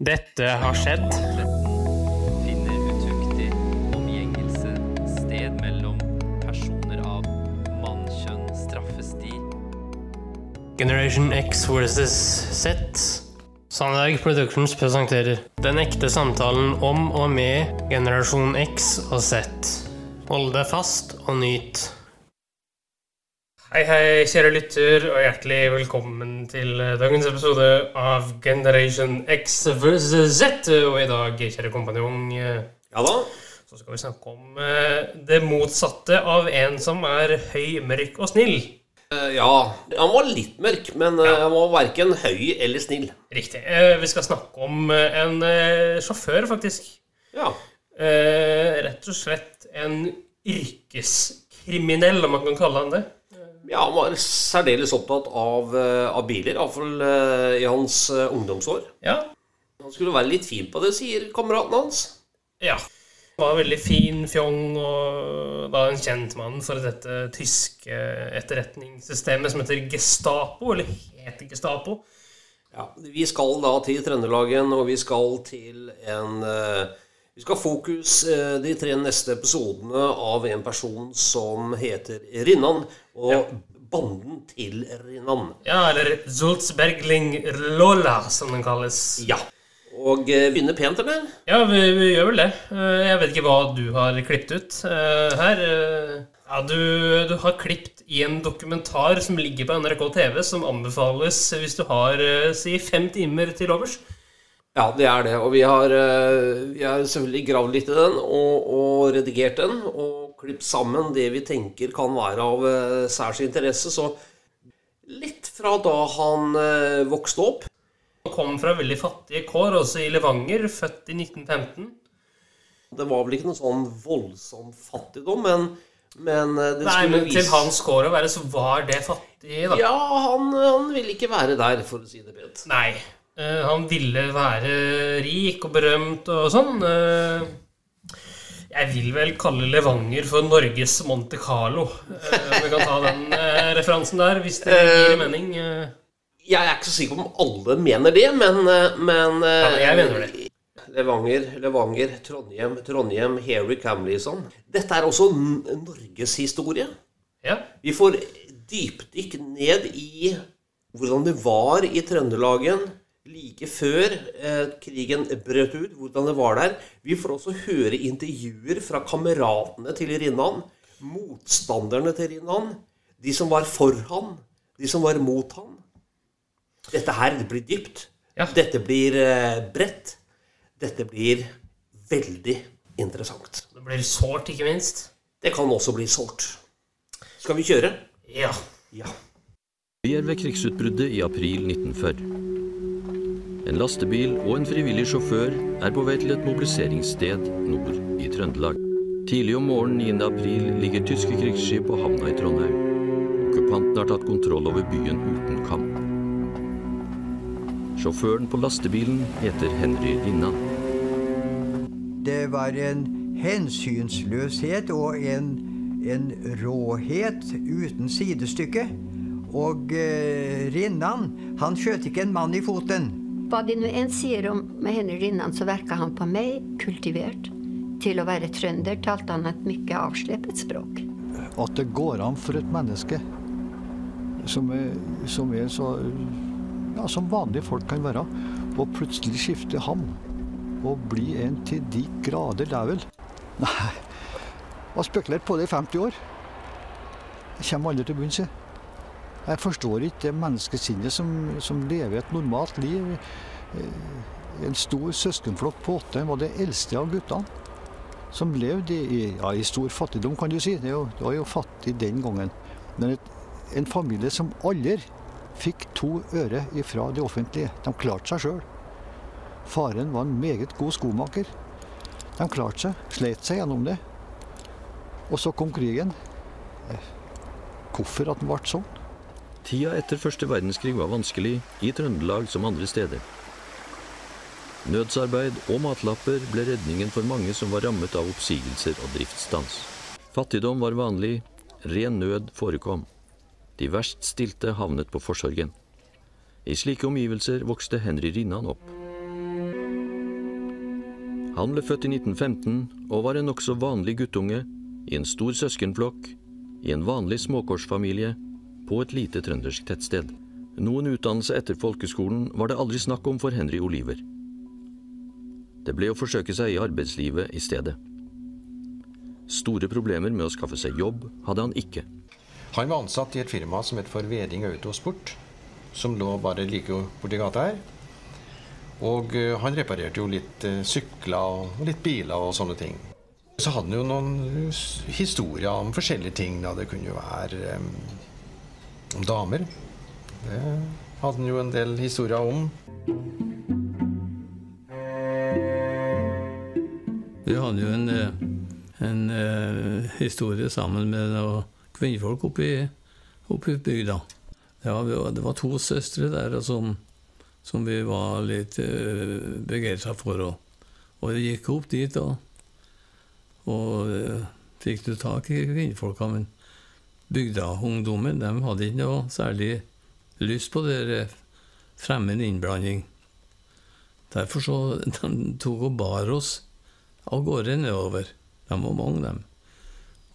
Dette har skjedd. Finner utuktig omgjengelse sted mellom personer av mannkjønn straffes de. Generation X versus Z. Sandberg Productions presenterer Den ekte samtalen om og med generasjon X og Z. Hold deg fast og nyt. Hei, hei, kjære lytter, og hjertelig velkommen til dagens episode av Generation X vs. Z. Og i dag, kjære kompanjong, eh, Ja da. så skal vi snakke om eh, det motsatte av en som er høy, mørk og snill. Eh, ja, han var litt mørk, men eh, han var verken høy eller snill. Riktig. Eh, Vi skal snakke om eh, en eh, sjåfør, faktisk. Ja. Eh, Rett og slett en yrkeskriminell, om man kan kalle han det. Ja, han var særdeles opptatt av, eh, av biler, iallfall uh, i hans eh, ungdomsår. Ja. Han skulle være litt fin på det, sier kameraten hans. ja. Han Var veldig fin, fjong, og var en kjent mann for dette tyske etterretningssystemet som heter Gestapo, eller heter Gestapo. Ja, Vi skal da til Trøndelagen, og vi skal til en eh, Vi skal ha fokus eh, de tre neste episodene av en person som heter Rinnan, og banden til Rinan. Ja, eller Zultzbergling Lola, som den kalles. Ja. Og eh, begynner pent, eller? Ja, vi, vi gjør vel det. Eh, Jeg vet ikke hva du har klippet ut eh, her. Ja, du, du har klippet i en dokumentar som ligger på NRK TV, som anbefales hvis du har si fem timer til overs. Ja, det er det. Og vi har, vi har selvfølgelig gravd litt i den og, og redigert den. Og klippet sammen det vi tenker kan være av eh, særs interesse. Så litt fra da han eh, vokste opp. Han kom fra veldig fattige kår, også i Levanger, født i 1915. Det var vel ikke noe sånn voldsom fattigdom, men, men eh, det Nei, skulle men vise til hans kår å være, så var det fattig, da. Ja, han, han ville ikke være der, for å si det pent. Nei. han ville være rik og berømt og sånn. Jeg vil vel kalle Levanger for Norges Monte Carlo. Eh, vi kan ta den eh, referansen der, hvis det gir mening. eh. Jeg er ikke så sikker på om alle mener det, men, men Ja, jeg mener det. Levanger, Levanger, Trondheim, Trondheim, Harry Camleyson. Dette er også Norges norgeshistorie. ja. Vi får dypdykk ned i hvordan det var i Trøndelagen like før eh, krigen brøt ut. Hvordan det var der. Vi får også høre intervjuer fra kameratene til Rinnan. Motstanderne til Rinnan. De som var for han. De som var mot han. Dette her det blir dypt. Ja. Dette blir eh, bredt. Dette blir veldig interessant. Det blir sårt, ikke minst. Det kan også bli sårt. Skal vi kjøre? Ja. Ja. Vi er ved krigsutbruddet i april 1940. En lastebil og en frivillig sjåfør er på vei til et mobiliseringssted nord i Trøndelag. Tidlig om morgenen 9. april ligger tyske krigsskip på havna i Trondheim. Okkupanten har tatt kontroll over byen uten kamp. Sjåføren på lastebilen heter Henry Rinnan. Det var en hensynsløshet og en, en råhet uten sidestykke. Og eh, Rinnan, han skjøt ikke en mann i foten. Hva de nå enn sier om med Henry Rinnan, så verka han på meg kultivert. Til å være trønder talte han et mye avsleppet språk. at det går an for et menneske som er, som er så ja, som vanlige folk kan være, å plutselig skifte ham og bli en til de grader dævel. Nei, jeg har spekulert på det i 50 år. Jeg kommer aldri til bunns i. Jeg forstår ikke det menneskesinnet som, som lever et normalt liv. Eh, En stor søskenflokk på åtte var det eldste av guttene som levde i, ja, i stor fattigdom, kan du si. Det, var jo fattig den gangen. Men et, en familie som aldri fikk to øre ifra det offentlige. De klarte seg sjøl. Faren var en meget god skomaker. De klarte seg, sleit seg gjennom det. Og så kom krigen. Eh, Hvorfor at den ble sånn? Tida etter første verdenskrig var vanskelig i Trøndelag som andre steder. Nødsarbeid og matlapper ble redningen for mange som var rammet av oppsigelser og driftsstans. Fattigdom var vanlig, ren nød forekom. De verst stilte havnet på forsorgen. I slike omgivelser vokste Henry Rinnan opp. Han ble født i 1915 og var en nokså vanlig guttunge i en stor søskenflokk i en vanlig småkårsfamilie på et lite trøndersk tettsted. Noen utdannelse etter folkeskolen var det aldri snakk om for Henry Oliver. Det ble å forsøke seg i arbeidslivet i stedet. Store problemer med å skaffe seg jobb hadde han ikke. Han var ansatt i et firma som het for Veding Autosport, som lå bare like borti gata her. Og eh, han reparerte jo litt eh, sykler og litt biler og sånne ting. Så hadde han jo noen historier om forskjellige ting. Da. Det kunne jo være damer. Det hadde han jo en del historier om. Vi hadde jo en, eh, en eh, historie sammen med noen kvinnfolk oppe i, oppe bygda. Var, det var to søstre der som, som vi var litt uh, begeistra for. Og, og vi gikk opp dit og, og eh, fikk du tak i kvinnfolka. Men bygdaungdommen de hadde ikke noe særlig lyst på det fremmed innblanding. Derfor så de tok og bar oss av gårde nedover. De var mange, dem.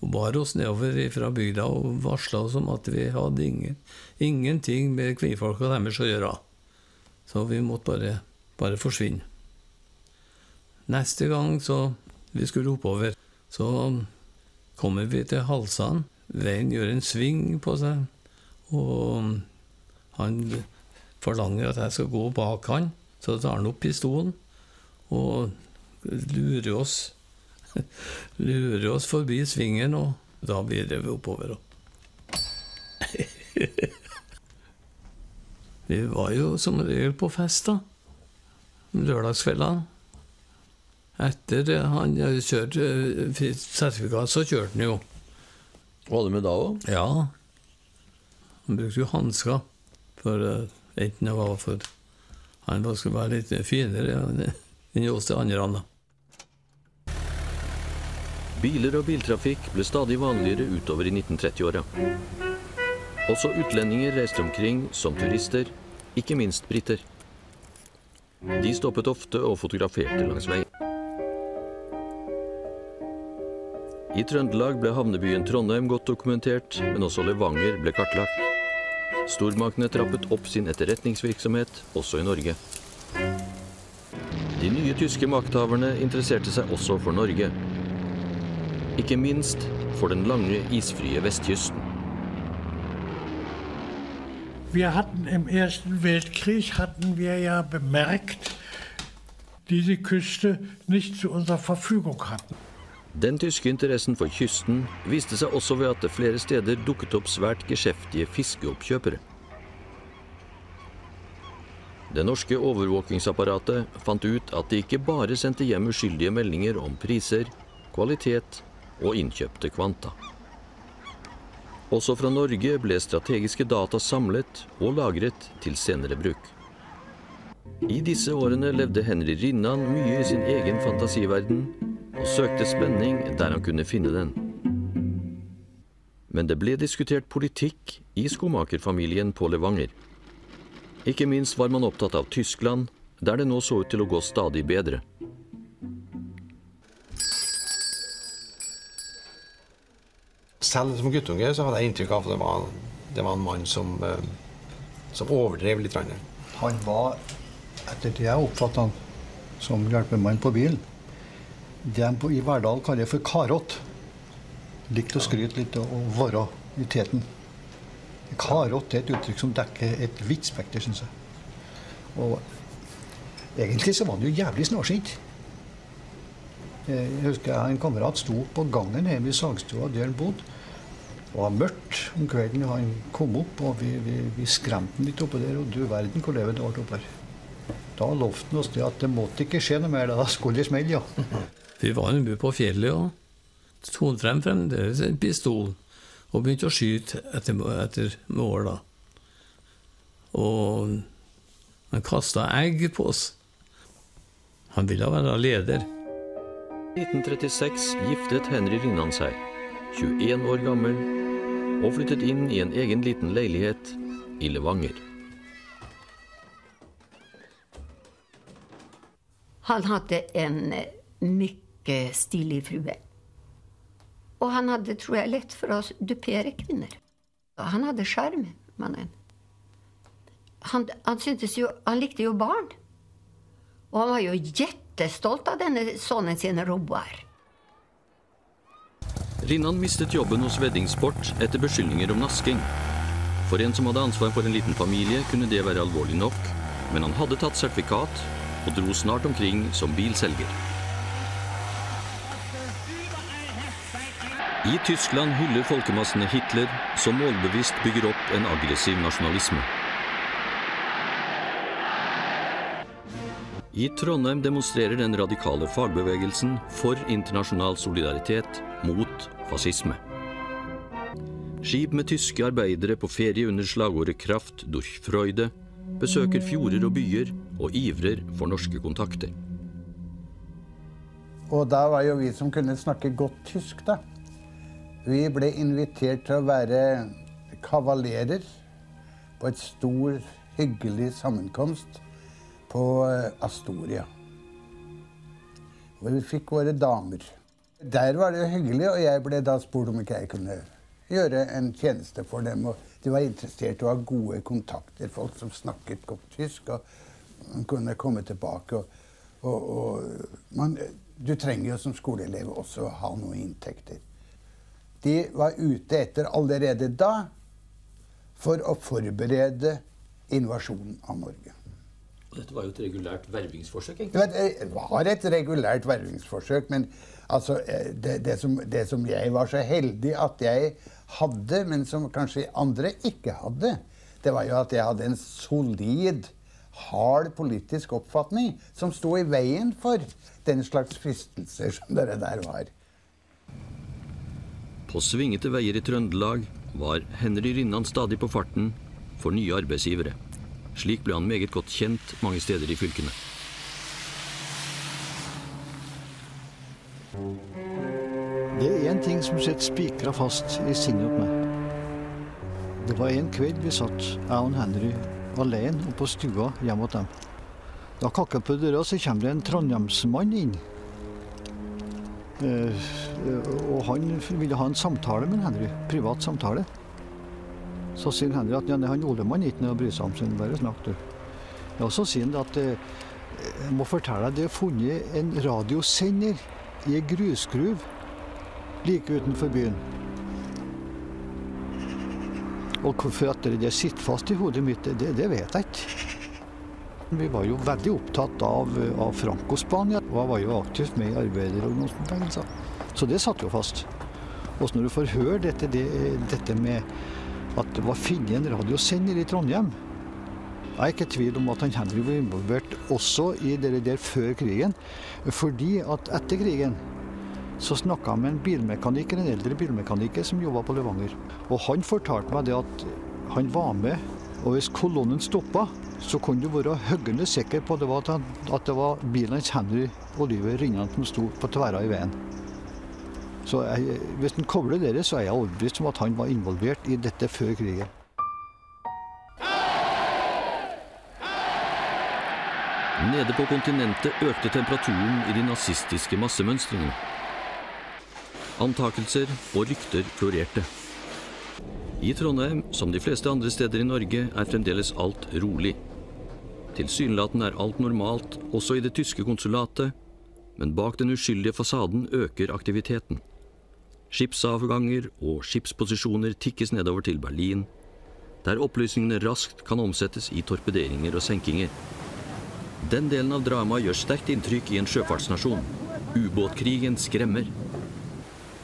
Og bar oss nedover fra bygda og varsla oss om at vi hadde ingen, ingenting med kvinnfolka deres å gjøre. Så vi måtte bare, bare forsvinne. Neste gang så vi skulle oppover, så kommer vi til Halsan. Veien gjør en sving på seg, og han forlanger at jeg skal gå bak han. Så tar han opp pistolen og lurer oss lurer oss forbi svingen, og da blir vi oppover. vi var jo som regel på fest, da. Lørdagskveldene. Etter han kjørte kjørt sertifikat, så kjørte han jo. Var det med da òg? Ja. Han brukte jo hansker. For eh, enten det var for Han bare skulle være litt finere enn oss de andre. da. Biler og biltrafikk ble stadig vanligere utover i 1930-åra. Også utlendinger reiste omkring som turister, ikke minst briter. De stoppet ofte og fotograferte langs veien. I Trøndelag ble havnebyen Trondheim godt dokumentert, men også Levanger ble kartlagt. Stormaktene trappet opp sin etterretningsvirksomhet, også i Norge. De nye tyske makthaverne interesserte seg også for Norge. Ikke minst for den lange, isfrie vestkysten. Wir hatten im Ersten Weltkrieg hatten wir ja bemerkt, diese Küste nicht zu unserer Verfügung hatten. Den tyske interessen for kysten viste seg også ved at det flere steder dukket opp svært geskjeftige fiskeoppkjøpere. Det norske overvåkingsapparatet fant ut at de ikke bare sendte hjem uskyldige meldinger om priser, kvalitet og innkjøpte kvanta. Også fra Norge ble strategiske data samlet og lagret til senere bruk. I disse årene levde Henry Rinnan mye i sin egen fantasiverden og søkte spenning der han kunne finne den. Men det ble diskutert politikk i skomakerfamilien på Levanger. Ikke minst var man opptatt av Tyskland, der det nå så ut til å gå stadig bedre. Selv som guttunge så hadde jeg inntrykk av at det var, det var en mann som, eh, som overdrev litt. Han var, etter det jeg oppfattet han, som hjelpemann på bilen. Det de i Verdal kaller for karot. Likte å skryte litt og være i teten. Karot er et uttrykk som dekker et vidt spekter, syns jeg. Og egentlig så var han jo jævlig snarsynt. Eh, Jeg husker jeg en kamerat sto på gangen hjemme i sagstua der han bodde. Det var mørkt om kvelden, han kom opp, og vi, vi, vi skremte han litt oppå der. Og du verden hvor livet ble oppe her. Da lovte han oss det at det måtte ikke skje noe mer, da skulle det smelle, ja. Vi var en bu på fjellet og tok frem fremdeles en pistol og begynte å skyte etter, etter mål. da. Og han kasta egg på oss. Han ville være leder. I 1936 giftet Henry Rinnan seg, 21 år gammel, og flyttet inn i en egen liten leilighet i Levanger. Han hadde en eh, mycket stilig frue. Og han hadde, tror jeg, lett for å dupere kvinner. Og Han hadde sjarm, mannen. Han, han, syntes jo, han likte jo barn. Og han var jo jättestolt av denne sønnen sin, Roar. Rinnan mistet jobben hos Veddingsport etter beskyldninger om nasking. For en som hadde ansvar for en liten familie, kunne det være alvorlig nok, men han hadde tatt sertifikat og dro snart omkring som bilselger. I Tyskland hyller folkemassene Hitler, som målbevisst bygger opp en aggressiv nasjonalisme. I Trondheim demonstrerer den radikale fagbevegelsen for internasjonal solidaritet mot fascisme. Skip med tyske arbeidere på ferie under slagordet 'Kraft durch Freude' besøker fjorder og byer og ivrer for norske kontakter. Og da var jo vi som kunne snakke godt tysk, da. Vi ble invitert til å være kavalerer på et stor, hyggelig sammenkomst på Astoria. Hvor vi fikk våre damer. Der var det jo hyggelig, og jeg ble da spurt om ikke jeg kunne gjøre en tjeneste for dem. Og de var interessert i å ha gode kontakter, folk som snakket godt tysk. og kunne komme tilbake. Og, og, og man, du trenger jo som skoleelev også å ha noen inntekter. De var ute etter allerede da for å forberede invasjonen av Norge. Dette var jo et regulært vervingsforsøk? egentlig. det var et regulært vervingsforsøk, men altså, det, det, som, det, som, jeg var så heldig at jeg hadde, men som kanskje andre ikke hadde, det var jo at jeg hadde en solid, hard politisk oppfatning som sto i veien for den slags fristelser som dere der var. På svingete veier i Trøndelag var Henry Rinnan stadig på farten for nye arbeidsgivere. Slik ble han meget godt kjent mange steder i fylkene. Det er én ting som sitter spikra fast i sinnet på meg. Det var en kveld vi satt, jeg og Henry, alene oppe på stua hjemme hos dem. Da kakker på døra, så kommer det en trondheimsmann inn. Eh, og han ville ha en samtale med Henry. Privat samtale. Så sier Henry at han Olemann ikke noe å bry seg om, så bare snakk, du. Ja, så sier han at eh, jeg må fortelle deg, det er funnet en radiosender i ei grusgruve like utenfor byen. Og hvorfor at det sitter fast i hodet mitt, det, det vet jeg ikke. Vi var jo veldig opptatt av, av Franco-Spania, og jeg var jo aktivt med i arbeiderorganisasjonen. Så det satt jo fast. Og når du får høre dette, det, dette med at det var funnet en radiosender i Trondheim Jeg er ikke i tvil om at han Henry var involvert også i det der før krigen. Fordi at etter krigen så snakka jeg med en bilmekaniker, en eldre bilmekaniker som jobba på Levanger. Og han fortalte meg det at han var med, og hvis kolonnen stoppa, så kunne du være høggende sikker på at det var, at det var bilen Henry Oliver Rinnan som sto på tverra i veien. Så jeg, hvis en kobler dere, så er jeg overbevist om at han var involvert i dette før krigen. Nede på kontinentet økte temperaturen i de nazistiske massemønstrene. Antakelser og rykter florerte. I Trondheim, som de fleste andre steder i Norge, er fremdeles alt rolig. Tilsynelatende er alt normalt, også i det tyske konsulatet, men bak den uskyldige fasaden øker aktiviteten. Skipsavganger og skipsposisjoner tikkes nedover til Berlin, der opplysningene raskt kan omsettes i torpederinger og senkinger. Den delen av dramaet gjør sterkt inntrykk i en sjøfartsnasjon. Ubåtkrigen skremmer.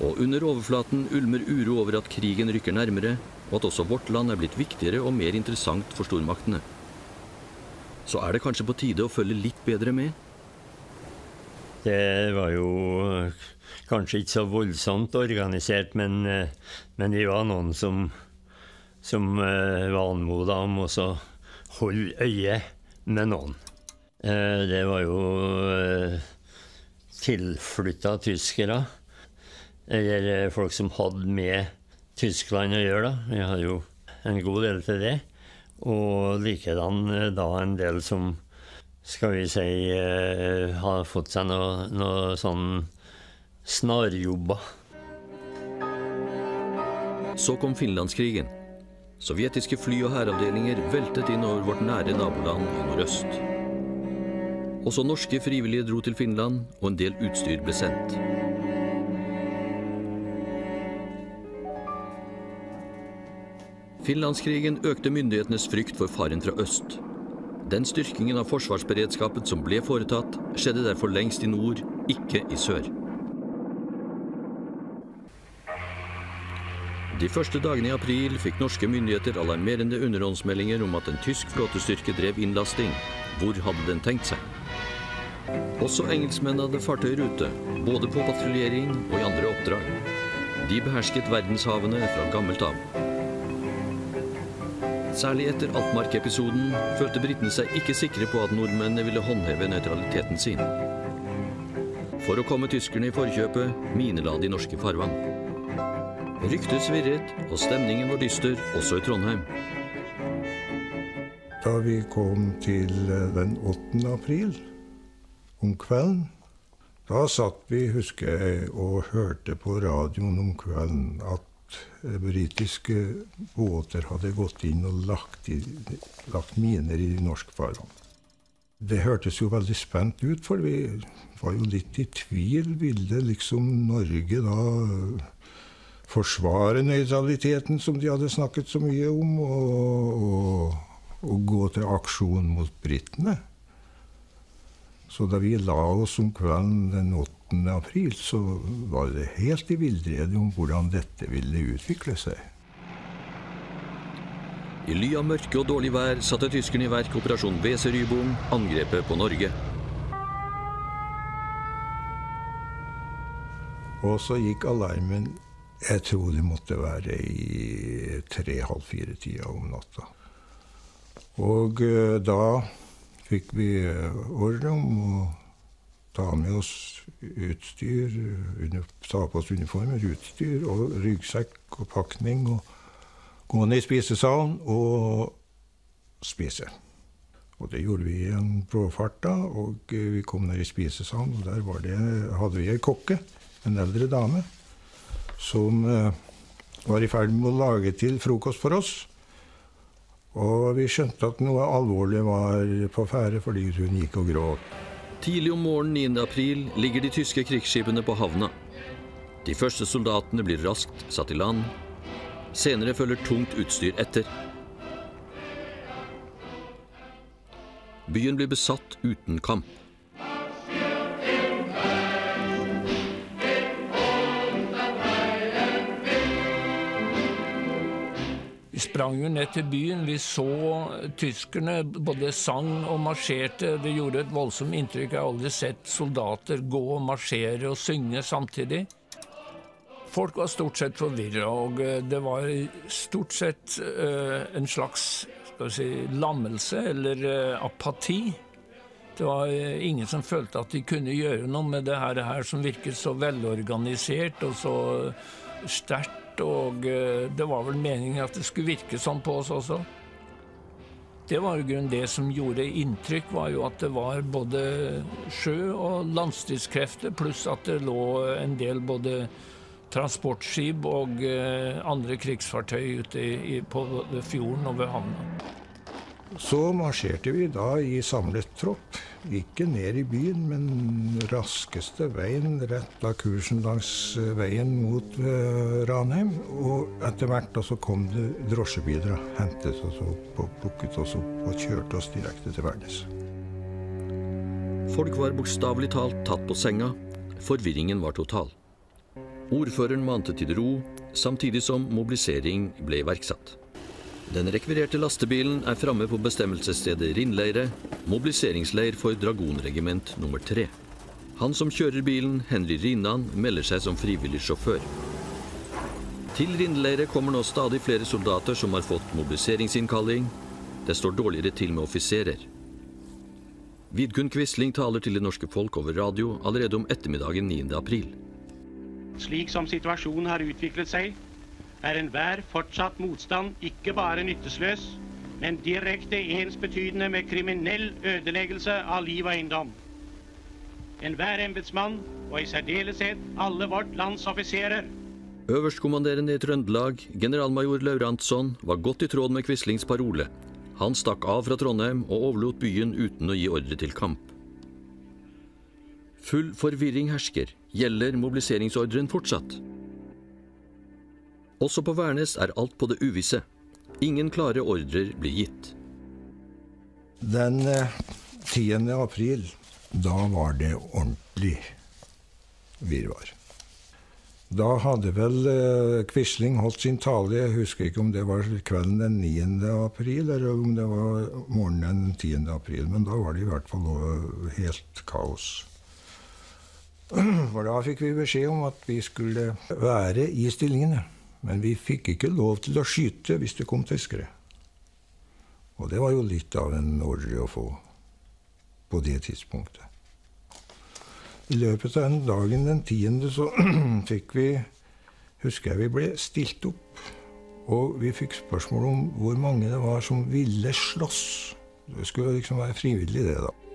Og under overflaten ulmer uro over at krigen rykker nærmere, og at også vårt land er blitt viktigere og mer interessant for stormaktene. Så er det kanskje på tide å følge litt bedre med? Det var jo kanskje ikke så voldsomt organisert, men, men vi var noen som, som var anmoda om å holde øye med noen. Det var jo tilflytta tyskere. Eller folk som hadde med Tyskland å gjøre. da. Vi hadde jo en god del til det. Og likedan da en del som skal vi si eh, har fått seg noe, noe sånn snarjobber. Så kom Finlandskrigen. Sovjetiske fly og hæravdelinger veltet inn over vårt nære naboland i nordøst. Også norske frivillige dro til Finland, og en del utstyr ble sendt. Finlandskrigen økte myndighetenes frykt for faren fra øst. Den styrkingen av forsvarsberedskapen som ble foretatt, skjedde derfor lengst i nord, ikke i sør. De første dagene i april fikk norske myndigheter alarmerende underhåndsmeldinger om at en tysk flåtestyrke drev innlasting. Hvor hadde den tenkt seg? Også engelskmenn hadde fartøyer ute, både på patruljering og i andre oppdrag. De behersket verdenshavene fra gammelt av. Særlig etter Altmark-episoden følte britene seg ikke sikre på at nordmennene ville håndheve nøytraliteten sin. For å komme tyskerne i forkjøpet minela de norske farvann. Ryktet svirret, og stemningen var dyster, også i Trondheim. Da vi kom til eh, den 8. april om kvelden, da satt vi, husker jeg, og hørte på radioen om kvelden at eh, britiske båter hadde gått inn og lagt, i, lagt miner i norsk farvann. Det hørtes jo veldig spent ut, for vi var jo litt i tvil. Ville liksom Norge da forsvare nøytraliteten som de hadde snakket så mye om, og, og, og gå til aksjon mot britene. Så da vi la oss om kvelden den 8. april, så var det helt i villrede om hvordan dette ville utvikle seg. I ly av mørke og dårlig vær satte tyskerne i verk operasjon Weserübung, angrepet på Norge. Og så gikk alarmen jeg tror det måtte være i tre-halv fire-tida om natta. Og uh, da fikk vi uh, ordre om å ta med oss utstyr, ta på oss uniformer, utstyr og ryggsekk og pakning. Og gå ned i spisesalen og spise. Og det gjorde vi i en på da. Og uh, vi kom ned i spisesalen, og der det, hadde vi ei kokke, en eldre dame som eh, var i ferd med å lage til frokost for oss. Og vi skjønte at noe alvorlig var på ferde fordi hun gikk og gråt. Tidlig om morgenen 9. april ligger de tyske krigsskipene på havna. De første soldatene blir raskt satt i land. Senere følger tungt utstyr etter. Byen blir besatt uten kamp. Sprang jo ned til byen. Vi så tyskerne både sang og marsjerte. Det gjorde et voldsomt inntrykk. Jeg har aldri sett soldater gå og marsjere og synge samtidig. Folk var stort sett forvirra, og eh, det var stort sett uh, en slags si, lammelse eller uh, apati. Det var ingen som følte at de kunne gjøre noe med det her som virket så velorganisert og så sterkt og eh, det var vel meningen at det skulle virke sånn på oss også. Det var jo grunnen det som gjorde inntrykk, var jo at det var både sjø- og landstridskrefter, pluss at det lå en del både transportskip og eh, andre krigsfartøy ute i, på fjorden og ved havna. Så marsjerte vi da i samlet tropp. Ikke ned i byen, men raskeste veien. rett av kursen langs veien mot uh, Ranheim. Og etter hvert da så kom det drosjebiler og hentet oss opp og plukket oss opp og kjørte oss direkte til Værnes. Folk var bokstavelig talt tatt på senga. Forvirringen var total. Ordføreren mante til ro, samtidig som mobilisering ble iverksatt. Den rekvirerte lastebilen er framme på bestemmelsesstedet Rindleire, mobiliseringsleir for dragonregiment nummer tre. Han som kjører bilen, Henry Rinnan, melder seg som frivillig sjåfør. Til Rindleire kommer nå stadig flere soldater som har fått mobiliseringsinnkalling. Det står dårligere til med offiserer. Vidkun Quisling taler til det norske folk over radio allerede om ettermiddagen 9. april. Slik som situasjonen har utviklet seg, er enhver fortsatt motstand ikke bare nyttesløs, men direkte ensbetydende med kriminell ødeleggelse av liv og eiendom. Enhver embetsmann, og i særdeleshet alle vårt lands offiserer, Øverstkommanderende i Trøndelag, generalmajor Laurantsson, var godt i tråd med Quislings parole. Han stakk av fra Trondheim og overlot byen uten å gi ordre til kamp. Full forvirring hersker. Gjelder mobiliseringsordren fortsatt? Også på Værnes er alt på det uvisse. Ingen klare ordrer blir gitt. Den eh, 10. april, da var det ordentlig virvar. Da hadde vel eh, Quisling holdt sin tale, jeg husker ikke om det var kvelden den 9. april, eller om det var morgenen den 10. april, men da var det i hvert fall helt kaos. For da fikk vi beskjed om at vi skulle være i stillingene. Men vi fikk ikke lov til å skyte hvis det kom tyskere. Og det var jo litt av en ordre å få på det tidspunktet. I løpet av den dagen den tiende så fikk vi Husker jeg vi ble stilt opp. Og vi fikk spørsmål om hvor mange det var som ville slåss. Det skulle liksom være frivillig, det, da.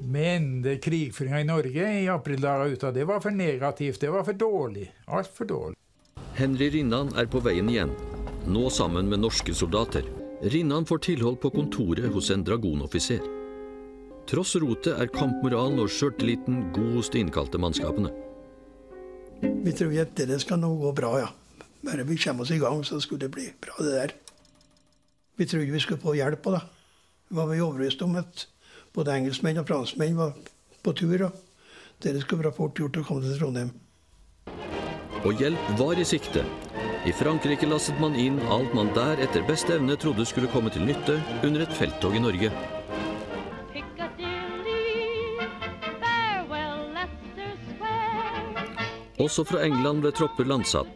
Men det krigføringa i Norge i aprildager ut av det var for negativt. Det var for dårlig. Altfor dårlig. Henry Rinnan er på veien igjen, nå sammen med norske soldater. Rinnan får tilhold på kontoret hos en dragonoffiser. Tross rotet er kampmoralen og sjøltilliten god hos de innkalte mannskapene. Vi tror at det skal nå gå bra, ja. Bare vi kommer oss i gang, så skulle det bli bra, det der. Vi trodde vi skulle få hjelp av det. Vi var vi overbevist om at både engelskmenn og franskmenn var på tur. og Dere skulle være fort gjort å komme til Trondheim. Og hjelp var i sikte. I Frankrike lastet man inn alt man der etter beste evne trodde skulle komme til nytte under et felttog i Norge. Også fra England ble tropper landsatt.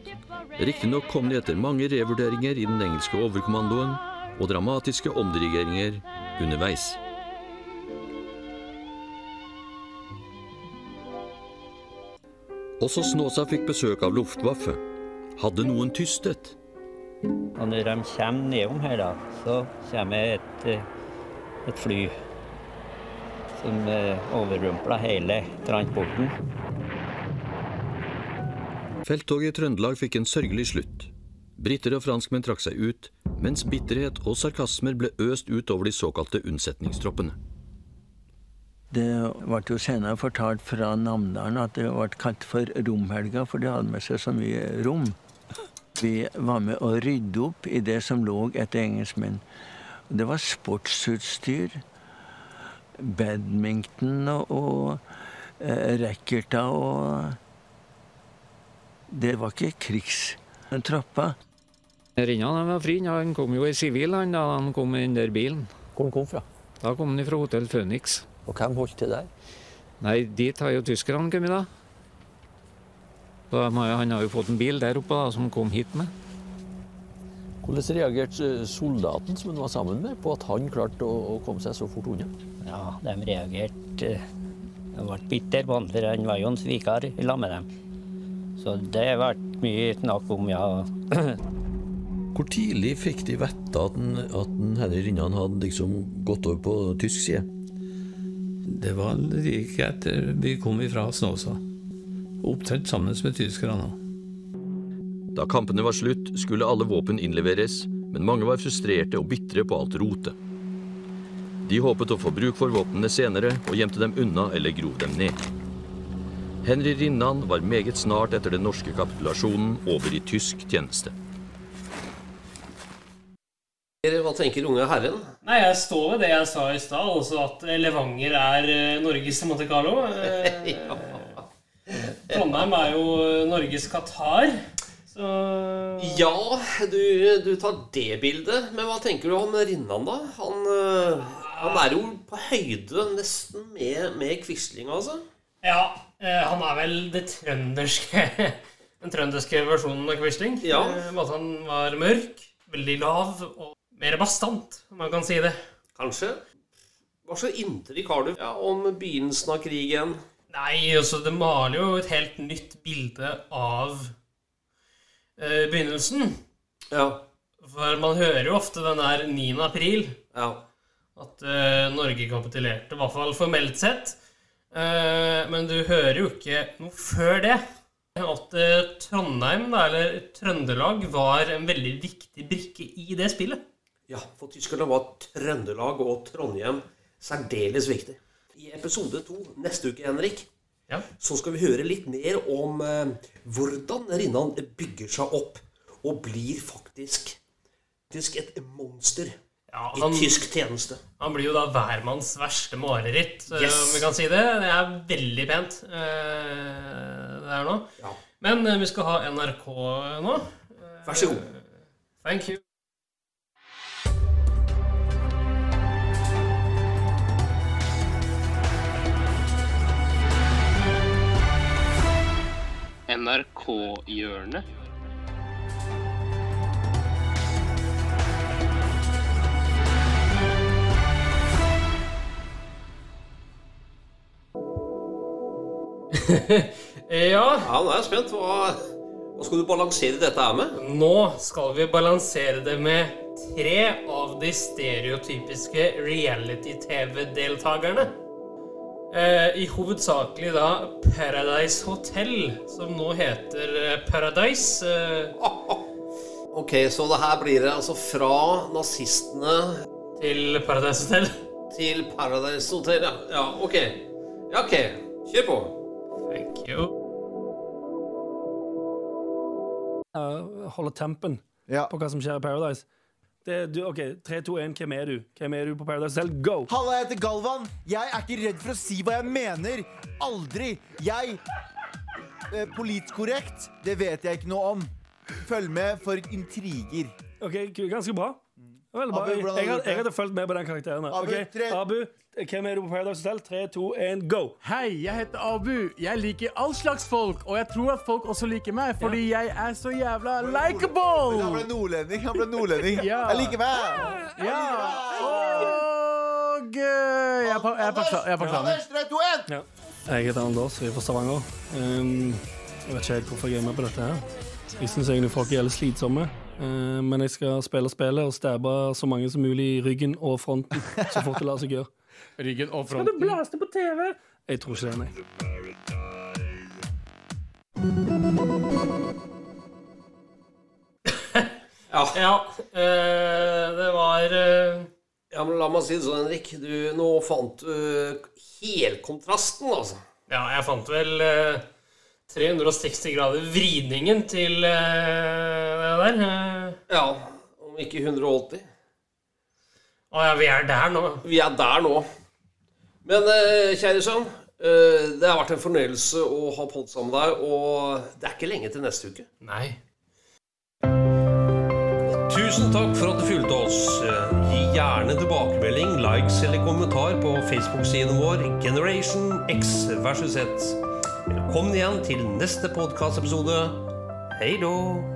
Riktignok kom de etter mange revurderinger i den engelske overkommandoen og dramatiske omdirigeringer underveis. Også Snåsa fikk besøk av Luftwaffe. Hadde noen tystet? Og når de kommer nedom her, da, så kommer et, eh, et fly som eh, overrumpler hele transporten. Felttoget i Trøndelag fikk en sørgelig slutt. Briter og franskmenn trakk seg ut, mens bitterhet og sarkasmer ble øst ut over de såkalte unnsetningstroppene. Det ble jo senere fortalt fra Namdalen at det ble kalt for romhelga, for de hadde med seg så mye rom. Vi var med å rydde opp i det som lå etter engelskmenn. Det var sportsutstyr, badminton og, og eh, racketer og Det var ikke krigstropper. Rinnan var fri. Han kom jo i sivil han da han kom i den der bilen. Hvor han kom fra? Da kom han fra Hotell Phoenix. Og hvem holdt til der? Nei, dit har jo tyskerne kommet, da. Har han har jo fått en bil der oppe da, som kom hit med. Hvordan reagerte soldaten som han var sammen med, på at han klarte å, å komme seg så fort unna? Ja, de reagerte eh, De ble bitter på han, for han var jo en sviker i lag med dem. Så det ble mye snakk om, ja. Hvor tidlig fikk de vite at, den, at den Henry Rinnan hadde liksom gått over på tysk side? Det var like etter vi kom ifra Snåsa. Opptrådt sammen med tyskerne. Da kampene var slutt, skulle alle våpen innleveres, men mange var frustrerte og bitre på alt rotet. De håpet å få bruk for våpnene senere, og gjemte dem unna eller grov dem ned. Henry Rinnan var meget snart etter den norske kapitulasjonen over i tysk tjeneste. Hva tenker unge herren? Nei, jeg står ved det jeg sa i stad, altså at Levanger er eh, Norges Monte Carlo. ja. Trondheim er jo Norges Qatar. Så Ja, du, du tar det bildet. Men hva tenker du om Rinnan, da? Han, eh, han er jo på høyde nesten med, med Quisling, altså. Ja, eh, han er vel det trønderske Den trønderske versjonen av Quisling. Ja. Eh, at han var mørk, veldig lav og mer bastant, om man kan si det. Kanskje. Hva slags inntrykk har du ja, om begynnelsen av krigen? Nei, altså det maler jo et helt nytt bilde av eh, begynnelsen. Ja. For man hører jo ofte den der 9. april. Ja. At eh, Norge kapitulerte, i hvert fall formelt sett. Eh, men du hører jo ikke noe før det. At eh, Trondheim, eller Trøndelag, var en veldig viktig brikke i det spillet. Ja, for tyskerne var Trøndelag og Trondheim særdeles viktig. I episode to neste uke, Henrik, så skal vi høre litt mer om eh, hvordan Rinnan bygger seg opp og blir faktisk, faktisk et monster han- i tysk tjeneste. Han blir jo da hvermanns verste mareritt, eh, Yes. om vi kan si det. Det er veldig pent, eh, det her nå. Men eh, vi skal ha NRK nå. Vær så god. Thank you. NRK-hjørnet. ja. Ja, nå er jeg spent. Hva, hva skal du balansere dette her med? Nå skal vi balansere det med tre av de stereotypiske reality-TV-deltakerne. Eh, I hovedsakelig da Paradise Hotel, som nå heter eh, Paradise. Eh, Ok, så det her blir det altså fra nazistene Til Paradise Hotel? Til Paradise Hotel, ja. Ja, ok. Ja, ok. Kjør på. Thank you. uh, holde tempen på hva som skjer i Paradise. Det, du, OK, 3, 2, 1, hvem er du? Hvem er du på Paradise Hotel? Go! Halla, jeg heter Galvan. Jeg er ikke redd for å si hva jeg mener. Aldri. Jeg eh, Politkorrekt, det vet jeg ikke noe om. Følg med for intriger. OK, ganske bra. Veldig bra. Abu, Jeg, jeg, du jeg hadde fulgt med på den karakteren. her. Abu, Ok, tre- Abu, hvem er du på Paradise Hotel? 3, 2, 1, go! Hei, jeg heter Abu. Jeg liker all slags folk, og jeg tror at folk også liker meg, fordi jeg er så jævla likeable. Han ble nordlending. Han ble nordlending. Ja. Jeg liker meg. Ja. Og eh, jeg er på- jeg er på jeg er på klanen. 3, 2, 1. Ja. Jeg heter Anders, jeg er fra Stavanger. Um, jeg vet ikke helt hvorfor jeg er med på dette her. Jeg syns egentlig folk er jævlig slitsomme. Uh, men jeg skal spille spillet og stabbe så mange som mulig i ryggen og fronten så fort det lar seg gjøre. Ryggen og fronten. Skal du blaste på TV? Jeg tror ikke det, nei. Ja, eh, det var øh... Ja, men La meg si det sånn, Henrik. Du, nå fant du helkontrasten, altså. Ja, jeg fant vel eh, 360 grader vridningen til eh, det der. eh. Ja, om ikke 180. Å ja, vi er der nå. Vi er der nå. Men eh, kjære sønn, eh, det har vært en fornøyelse å ha podd sammen med deg, og det er ikke lenge til neste uke. Nei. Tusen takk for at du fulgte oss. Eh, Gi gjerne tilbakemelding, likes eller kommentar på Facebook-siden vår Generation X versus Z. Velkommen igjen til neste podkastepisode. Hei då!